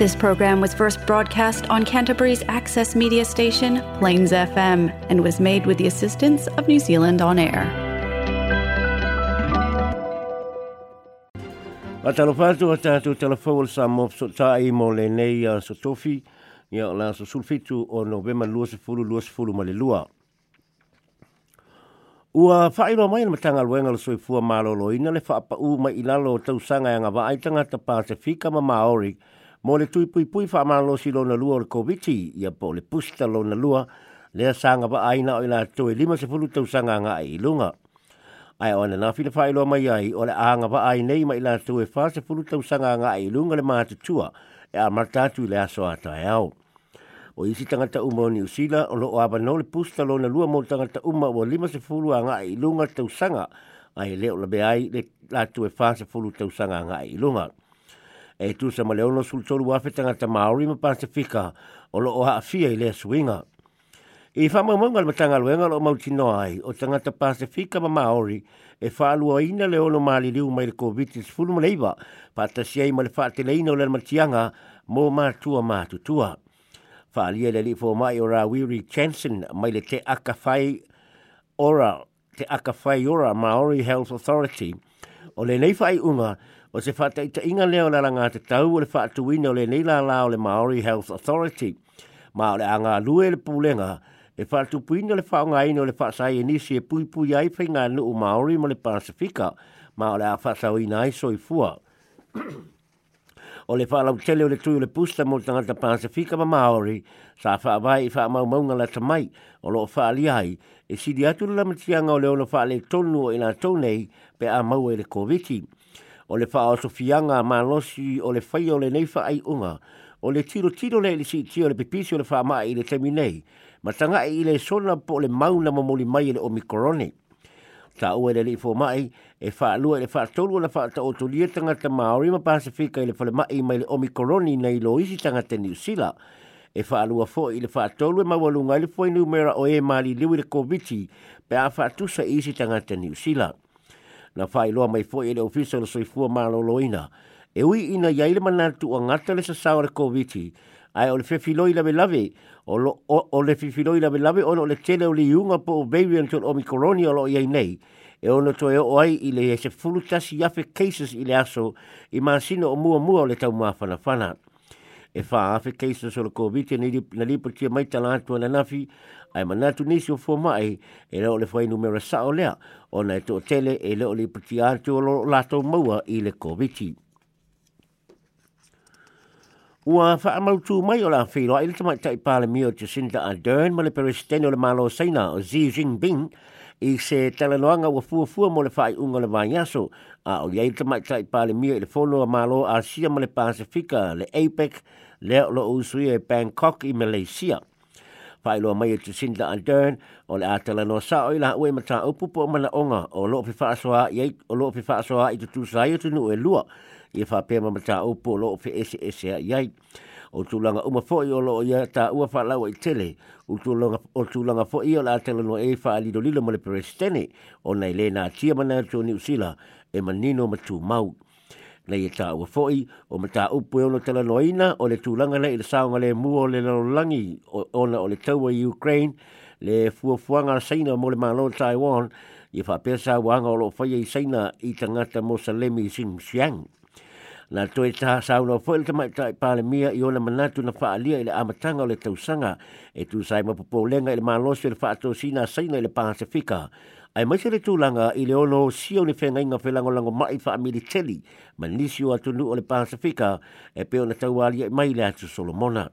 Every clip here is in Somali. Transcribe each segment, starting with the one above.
This program was first broadcast on Canterbury's access media station, Plains FM, and was made with the assistance of New Zealand On Air. A talo fatu a tātou telefon sa mo so mo le nei a uh, so tofi ia la so sulfitu o novema lua se fulu lua se fulu ma le lua. Ua whaero mai na matanga luenga le soifua malolo ina le whaapa u mai ilalo tausanga e ngā waaitanga ta Pasifika ma Maori mo le tui pui pui wha malo si lo na lua o le COVID ia po le pusta lo na lua le a sanga wa aina o ila toe lima se fulu tausanga ngā i lunga. Ai o na whina whaelo mai ai o le anga wa ai nei mai ila toe wha se fulu tausanga ngā i lunga le mātutua e a martatu le aso ata e au. O isi tangata uma o ni usila o lo aba no le pusta lo na lua mo tangata uma o lima se fulu a ngā i lunga tausanga ai leo la be ai le la toe wha se fulu tausanga ngā i lunga e tu sa ma leono sul tolu wafe tangata Maori ma Pasifika o lo o haafia i lea suinga. I whama ma tanga luenga lo mautino ai o tangata Pasifika ma Maori e whaalua ina le ono liu mai le COVID-19 ma leiva pa ta siai ma le whaate leina o le matianga mo mātua mātutua. Whaalia le li fō mai o Rawiri Chanson mai le te akawhai ora te akawhai ora Maori Health Authority o le nei whai unga o se whata ita inga leo la ranga te tau o le whatu wina o le nila la o le Maori Health Authority. Ma o le anga lue le pūlenga, e whatu puina le whaonga ina o le whaasai e nisi e pui pui ai whai ngā nuu Maori mo le Pasifika, ma o le a whaasau ina ai soi fua. o le whaalau tele o le tui o le pusta mo tangata Pasifika ma Maori, sa whaavai i whaamau maunga la tamai o lo whaali ai, e sidi atu le lamatianga o le ono whaale tonu o ina tonei pe a maua i le COVID-19 o le wha o sofianga ma losi o le whai o le nei wha ai unga, o le tiro tiro le le si tio le pipisi o le wha mai i le temi nei, ma tanga i le sona po le mauna ma moli mai le omikrone. Ta ua le li fo mai, e wha lua le wha tolu le wha ta o tulia tangata Maori ma Pasifika i le whale mai mai le omikrone nei lo isi tangata New Zealand, e wha alua fo i le wha tolu e mawalunga i le fo numera o e mali liwi le covid pe a wha tusa isi tangata New Zealand na fai loa mai foi ele ofisa le soifua maloloina. E ui ina iai le manatu o ngata le sasawa le COVID, ai o le fefiloi lave lave, o, lo, o, o le fefiloi lave lave, o le tele o le iunga po o variant o omikoroni o lo iai nei, e ono to e o ai i le se fulu tasi yafe cases i le aso i masino o mua mua o le tau mawhana whana. E wha afe cases o le COVID, na lipa tia mai talatu na nafi, ai manatu nisi o fo mai e leo le fai numera sa o lea o na e to tele e leo le pati atu o lato maua i le COVID. Ua wha mautu mai o la whiro ai le tamai tai pāle mi o Jacinda Ardern ma le peresidene o le malo seina o Xi Jinping i se talanoanga ua fua fua mo le whai unga le vai aso a o iei tamai tai pāle mi o le fono a malo a sia ma le Pasifika le APEC leo lo usui e Bangkok i Malaysia. Fai loa mai e te Sinda Ardern o le atala no sa o ila ue mata upu po o lo fi whaasoa i o lo fi whaasoa i tu tu sai o tu nu e lua. I wha pēma mata upu o lo fi ese ese a iai o tūlanga uma fo i o lo ia ta ua wha lau i tele. O tūlanga, o tūlanga fo i atala no e wha alido mo le perestene o nei le na tia mana tu ni usila e manino matu mau. Na i tā ua foi o ma tā upu e ono tala o le tūlanga nei le saonga le mua o le langi ona o le taua i Ukraine le fuafuanga saina mo le malo Taiwan i wha pesa wanga o lo whaia i saina i tangata mo Salemi. Na toi tā sauna o whaile tamai tai pale mia i ona manatu na faalia i le amatanga o le tausanga e tu sai mapupo lenga i le malo le whaato sina saina i le Pasifika ai mai se le tūlanga i le ono sio ni whenga inga whelango lango mai wha amiri teli ma nisi o o le Pasifika e peo na tau alia mai le atu Solomona.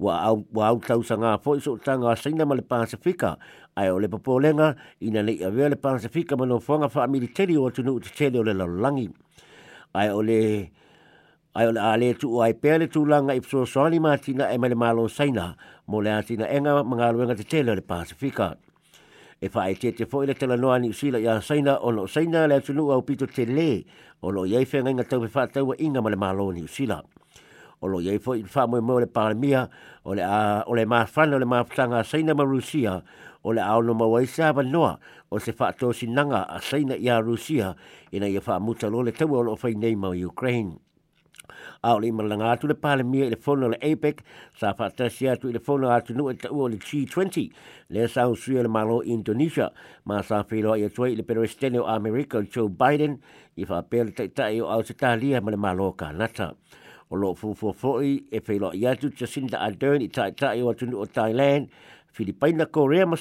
Wa au, wa au tau sa ngā fo so tanga a saina ma le Pasifika ai o le papolenga ina nei a le Pasifika ma no whanga wha amiri teli o atunu nu te teli o le lalangi ai ole ai ole ale tu ai pele tu langa i so soli matina e mele malo saina. Mo le atina enga manga luenga te tele le pasifika. E fa ai tete fo ile tele noani usila ya saina o no saina le tu nu au pito te le o lo yei fenga inga tau pefa tau wa inga mele malo ni usila. O lo yei fo i fa mo le palmia o le a o le mafana o le mafutanga saina ma rusia o le au no ma wai sa ba noa. O se fa to sinanga a saina ya rusia ina ia fa muta lo le tau o lo fa nei ma ukraine. Au le malanga atu le pale mia le fono le APEC sa fatasi atu le fono atu nu e tau le G20 le sa usuia le malo Indonesia. Ma sa whiro i atua i le perestene o America Joe Biden i fa pele tai tai o au se talia ma le malo ka nata o lo fufu foi e whiro i atu Jacinda Ardern i tai tai o atu o Thailand Filipina Korea ma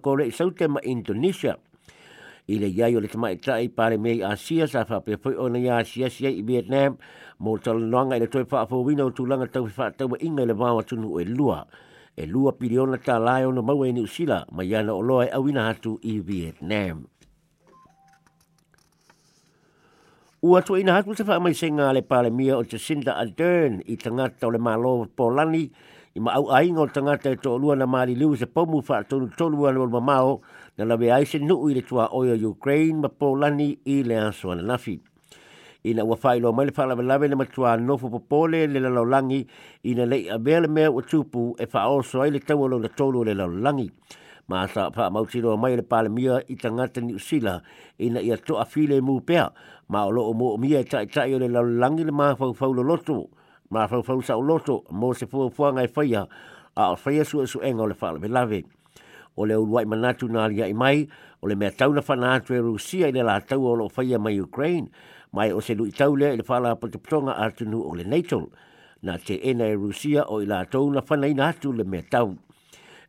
Korea i saute ma Indonesia i le iai o le tamai tai pare mei Asia sa fa pe foi ona ia Asia sia i Vietnam. Mo tal noanga i le toi fa fo wina o tulanga tau fa tau inga le vawa tunu e lua e lua piliona ta lai ona mau e ni usila. Ma iana o loa e awina hatu i Vietnam. Ua tu ina hatu se fa mai senga le pale mia o Jacinda Ardern i tangata o le malo Polani i ma au ai ngol tangata e to lua na mali liu se pomu fa tonu tolu anu o mamao na la vea ise nuu i le tua oia Ukraine ma Polani i le aso ana nafi. Ina ua whai lo mai whala lawe na matua nofo popole le la laulangi ina lei a mea le mea o tupu e fa oso ai le tau alo na tolu le laulangi. Ma sa wha mautiro mai le pale mia i tangata ni usila ina ia toa file mu pea ma o loo mo mia i tai tai o le laulangi le maa fau fau lo loto ma fau fau sa loto mo se fua fuanga e whaia a o whaia su su enga le whala lawe o le uruai manatu na alia i mai, o le mea tauna whana atu e Rusia i le la tau o lo whaia mai Ukraine, mai o se lui tau lea i le whala pakiputonga atu nu o le NATO, na te ena e Rusia o i la tau na whana ina atu le mea tau.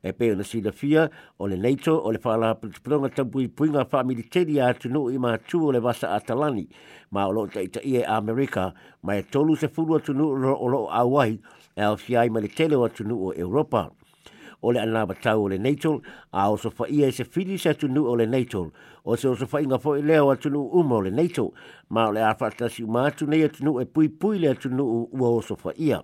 E peo na sila fia o le NATO o le whala pakiputonga tampui puinga wha militeri atu nu i ma tu o le vasa atalani, ma o lo ta ita i e Amerika, mai e tolu se fulu atu nu o lo awai, e al fiai ma le tele atu nu o Europa. O le ana batau o le NATO, a o so whaia e se whiri se tunu o le NATO, o se o so whainga fo i leo atunu uma o le NATO, ma o le a whatasi uma atu nei atunu e pui pui le atunu ua o so whaia.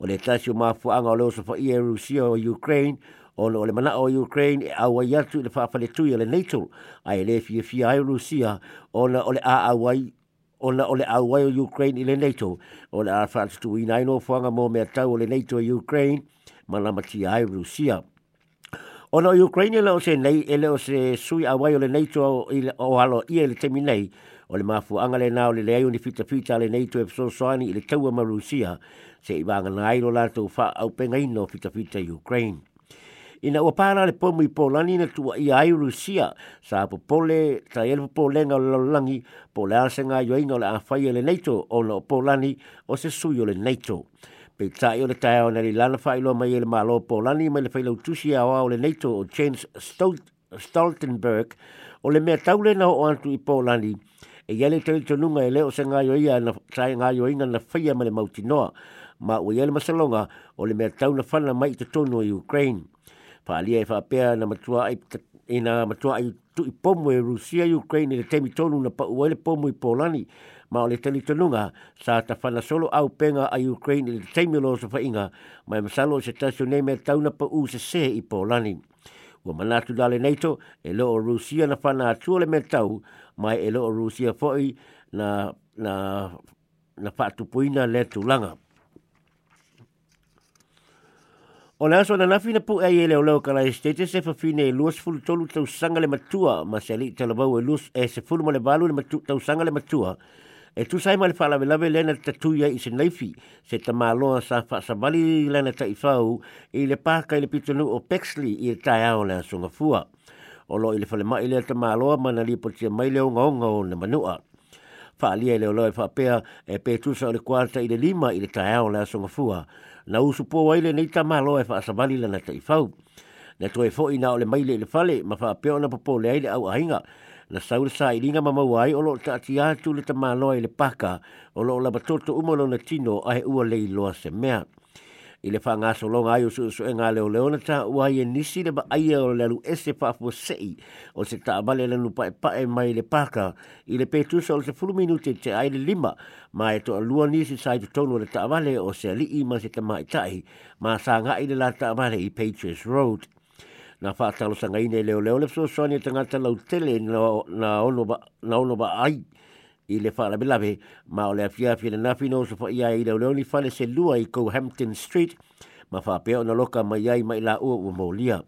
O le tasi o mafuanga o le o so e Rusia o Ukraine, o le mana o Ukraine e awa yatu i le whawhale tui o le NATO, a e le fia fia ai Rusia, o le a awai ona ole a wai o Ukraine i le NATO, o le a whatasi tui nai no fuanga mo mea tau o le NATO o Ukraine, malama ti ai Rusia. O na Ukraine le o se nei, ele o se sui a o le NATO o alo ia le temi nei, o le mafu anga le nao le leo ni fita fita le NATO e so soani i le ma Rusia, se i wanga na airo la tau wha au penga ino fita fita Ukraine. Ina ua pāra le pomu i Polani na ai Rusia, sa po pole, sa ele po lenga o langi, po le o le NATO o Polani o se sui o le NATO pe tai o le tai o lo malo po lani mai le whailau tusi o le NATO o James Stoltenberg o le mea taule na o antu i po lani e yale te to nunga e leo se ngā yo ia na sai ngā yo inga na whaia ma le mauti noa ma o yale masalonga o le mea tauna whana mai te tono i Ukraine. Pa alia e whapea na matua ai ina matua ai tu i pomo e Rusia Ukraine le temi tonu na pa uele pomo i Polani ma o le tali tanunga sa ta whana solo au penga a Ukraine i le teimi lo sa whainga mai masalo se tasio nei mea tauna pa u se se i Polani. Ua manatu dale NATO e lo o Rusia na whana atua le mea tau mai e lo o Rusia foi na, na, na whaatupuina le tulanga. O le aso na nafi na pu e e leo leo kala estete se fa fine e luas fulu tolu tau sanga le matua ma se ali tala bau e luas e se fulu ma le balu le matua, tau sanga le matua e tu sai male fala lave lena ta tuia i se naifi se ta maloa sa fa sa bali lena ta ifau i le paka i le pitonu o Pexley i le tai ao le asunga fua. o lo ile fale mai le te maloa mana li poti mai le o nga o le manua. Fa ali le o fa pe e pe tu so le kwarta ile lima ile tae o le so ngafua na usu po wai le nei ta maloa e fa sa bali na tai fau na to e fo ina o le mai le fale ma fa pe ona popo le ile au ainga na saul sa ile nga mama wai o lo ta ti le te malo ile paka o lo la batoto umolo na tino ai u le lo se mea. I le whanga so longa ai o su su e ngā leo leona ta ua i e nisi le ba aia o le lu ese whaafu sei o se ta abale le nu pae pae mai le paka i le petu sa o se fulu minute te ai le lima ma e to alua nisi sa i tonu le ta abale o se ali i ma se ta mai tai ma sa ngā i le la ta abale i Patriots Road. Na fa talo sanga ine leo leo le so so ni tanga talo tele na ono ba na ono ba ai i le whaala me lawe ma o le afia fia na fino so fa ia i le leoni fale se lua i Cohampton Street ma whapea ona loka mai ai mai la ua ua maulia.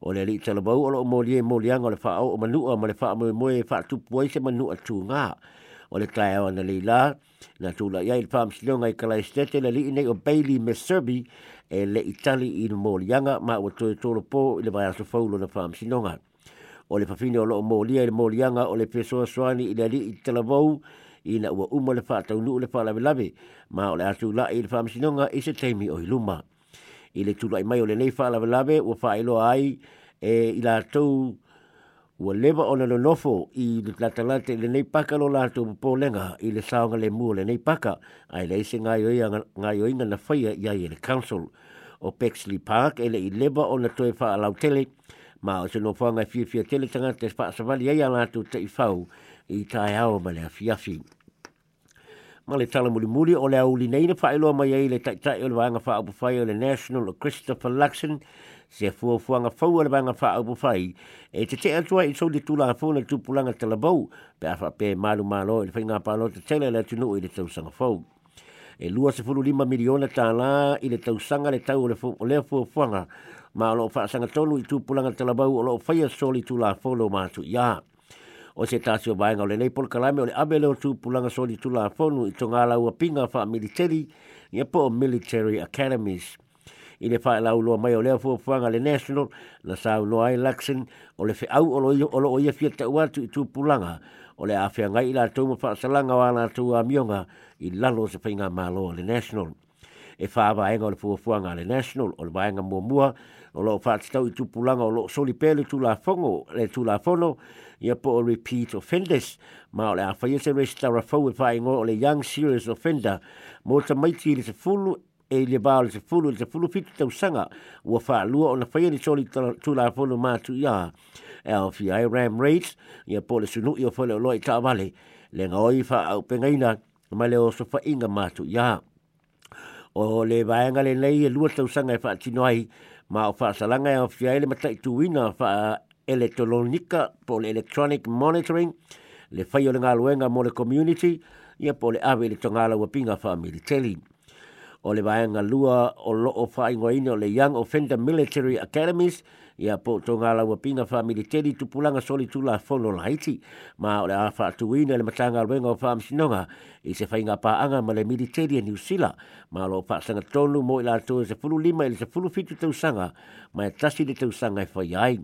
O le li talabau o lo maulia e maulianga o le wha o manua ma le wha moe moe wha tupu ai se manua tū ngā. O le tae o na leila na tūla ia i le whaam silonga i kalai stete le li nei o Bailey Meserbi e le Itali i le maulianga ma ua toe tōlo pō i le vaiaso faulo na whaam silonga. O le pafine o loo mōlia i le mōlianga o le pesoa soani i le li i talavou i na ua uma le whaatau nu le whaalawe lawe ma o le atu la i le whaamsilonga i se teimi o iluma. I le tula i mai o le nei whaalawe lawe ua whaelo ai e i la tau ua lewa ona no nofo i le tatalate le nei paka lo la tu po lenga i le saonga le mua le nei paka ai le ise ngai o ngai o inga na whaia ia i le council o Bexley Park e le i lewa ona toe wha alau tele ma o se no whanga fia fia tele tanga te spa savali ai ala tu te i whau i tae ao ma le afiafi. Ma le tala muli muli o le au li nei na whaeloa mai ai le tai tai o le wanga wha apu whai o le National o Christopher Luxon. Se fua fuanga fau le banga fa au fai. E te te atua i so di tula fo na tupulanga te labau pe afa pe malu malo i whainga palo te tele le tunu i le tausanga fau e lua se fulu lima miliona ta la i le tausanga le tau o le fuafuanga ma o loo faasanga tolu i tupulanga talabau o loo faya soli tu la folo mātu ya. O se tasio vaenga o le neipol kalame o le abe leo tupulanga soli tu la folo i tonga la ua pinga wha militeri i po o military academies. I le faa la ulua mai o le fuafuanga le national na sa ulua ai laksin o le fe au o loo ia fia te uatu i tupulanga o le awhia ngai i la tūma whaasalanga wa la tū a mionga i lalo se whainga malo le National. E whaava enga o le fuafuanga le National o le vaenga mua mua o lo whaatitau i tupulanga o lo soli pēle tū la fongo le tū la fono ia po o repeat offenders ma o le awhaia se restara fau e whaingo o le young serious offender mo ta maiti le se fulu e le ba le fulu le fulu fitu tau sanga. Ua fa lua ona fai ni soli tu la fulu ma tu ia e au fi ai ram rates ia po le sunu ia fo le loi ta vale le ngoi fa au pengaina ma le o so fa inga ma tu ia o le vaenga le nei e lua tau sanga e fa tino ai. Ma o fa salanga e au fi ai le matai tu wina fa elektronika po le electronic monitoring. Le fai o le ngā luenga mo le community ia po le ave le tongala wa pinga fa military o le vaenga lua o lo o wha ingo ino le Young Offender Military Academies ia po tō ngā laua pinga wha militeri tupulanga soli tula whono la haiti ma o le a wha tuina le matanga alwenga o wha amsinonga i se whainga paanga ma le militeri a New Zealand. Ma lo wha sanga tonu mo i la se fulu lima i se fulu fitu tausanga ma e tasi le tausanga e whai ai.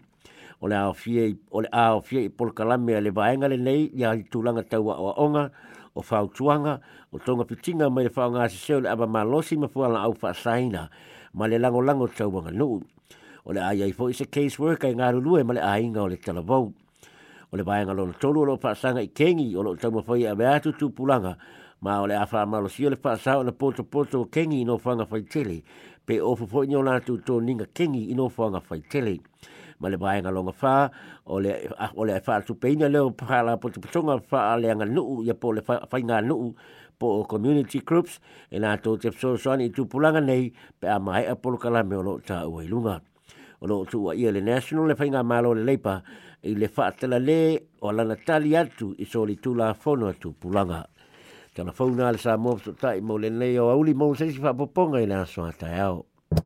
O le a o fie o a o i polkalame le vaenga le nei ia i tūlanga taua o onga o fautuanga o tonga pitinga mai fa nga se seo aba malosi ma fuala au fa saina ma le lango lango tau wanga nu o le ai ai fo is a case worker nga lu e ma le ai nga o le televou o le vaenga lo tolu lo fa sanga i kengi o lo tau ma foi a beatu tu pulanga ma o le afa malosi o le fa sa o le poto poto kengi no fanga fai tele pe o fo foi no la tu to ninga kengi no fanga fai tele ma le vaenga longa fa o le o le fa tu peina le pa la po tu tonga fa le nga nu ya po le fa nga nu po community groups e to te so so ni tu pulanga nei pe a mai a o lo ta o lunga o lo tu ia le national le fainga malo le lepa i le fa tala le o la natali atu i so li tu la fono tu pulanga tana le sa so tai mo le o auli mo se si fa poponga i ata ao